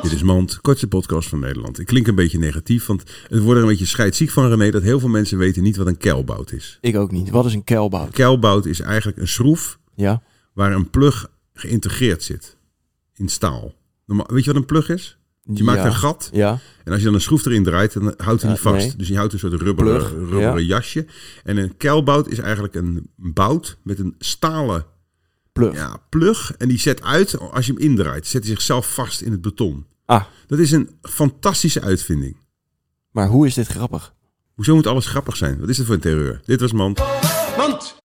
is Mand, kortste podcast van Nederland. Ik klink een beetje negatief, want het wordt er een beetje scheidsziek van René... dat heel veel mensen weten niet wat een keilbout is. Ik ook niet. Wat is een keilbout? Keilbout is eigenlijk een schroef Ja? waar een plug geïntegreerd zit. In staal. Normaal, weet je wat een plug is? Je maakt een gat Ja. en als je dan een schroef erin draait, dan houdt hij niet vast. nee. Dus je houdt een soort rubberen, rubberen ja. jasje. En een keilbout is eigenlijk een bout met een stalen Plug. ja, plug. En die zet uit, als je hem indraait, zet hij zichzelf vast in het beton. Ah, Dat is een fantastische uitvinding. maar hoe is dit grappig? Hoezo moet alles grappig zijn? Wat is dit voor een terreur? Dit was Man. Mand.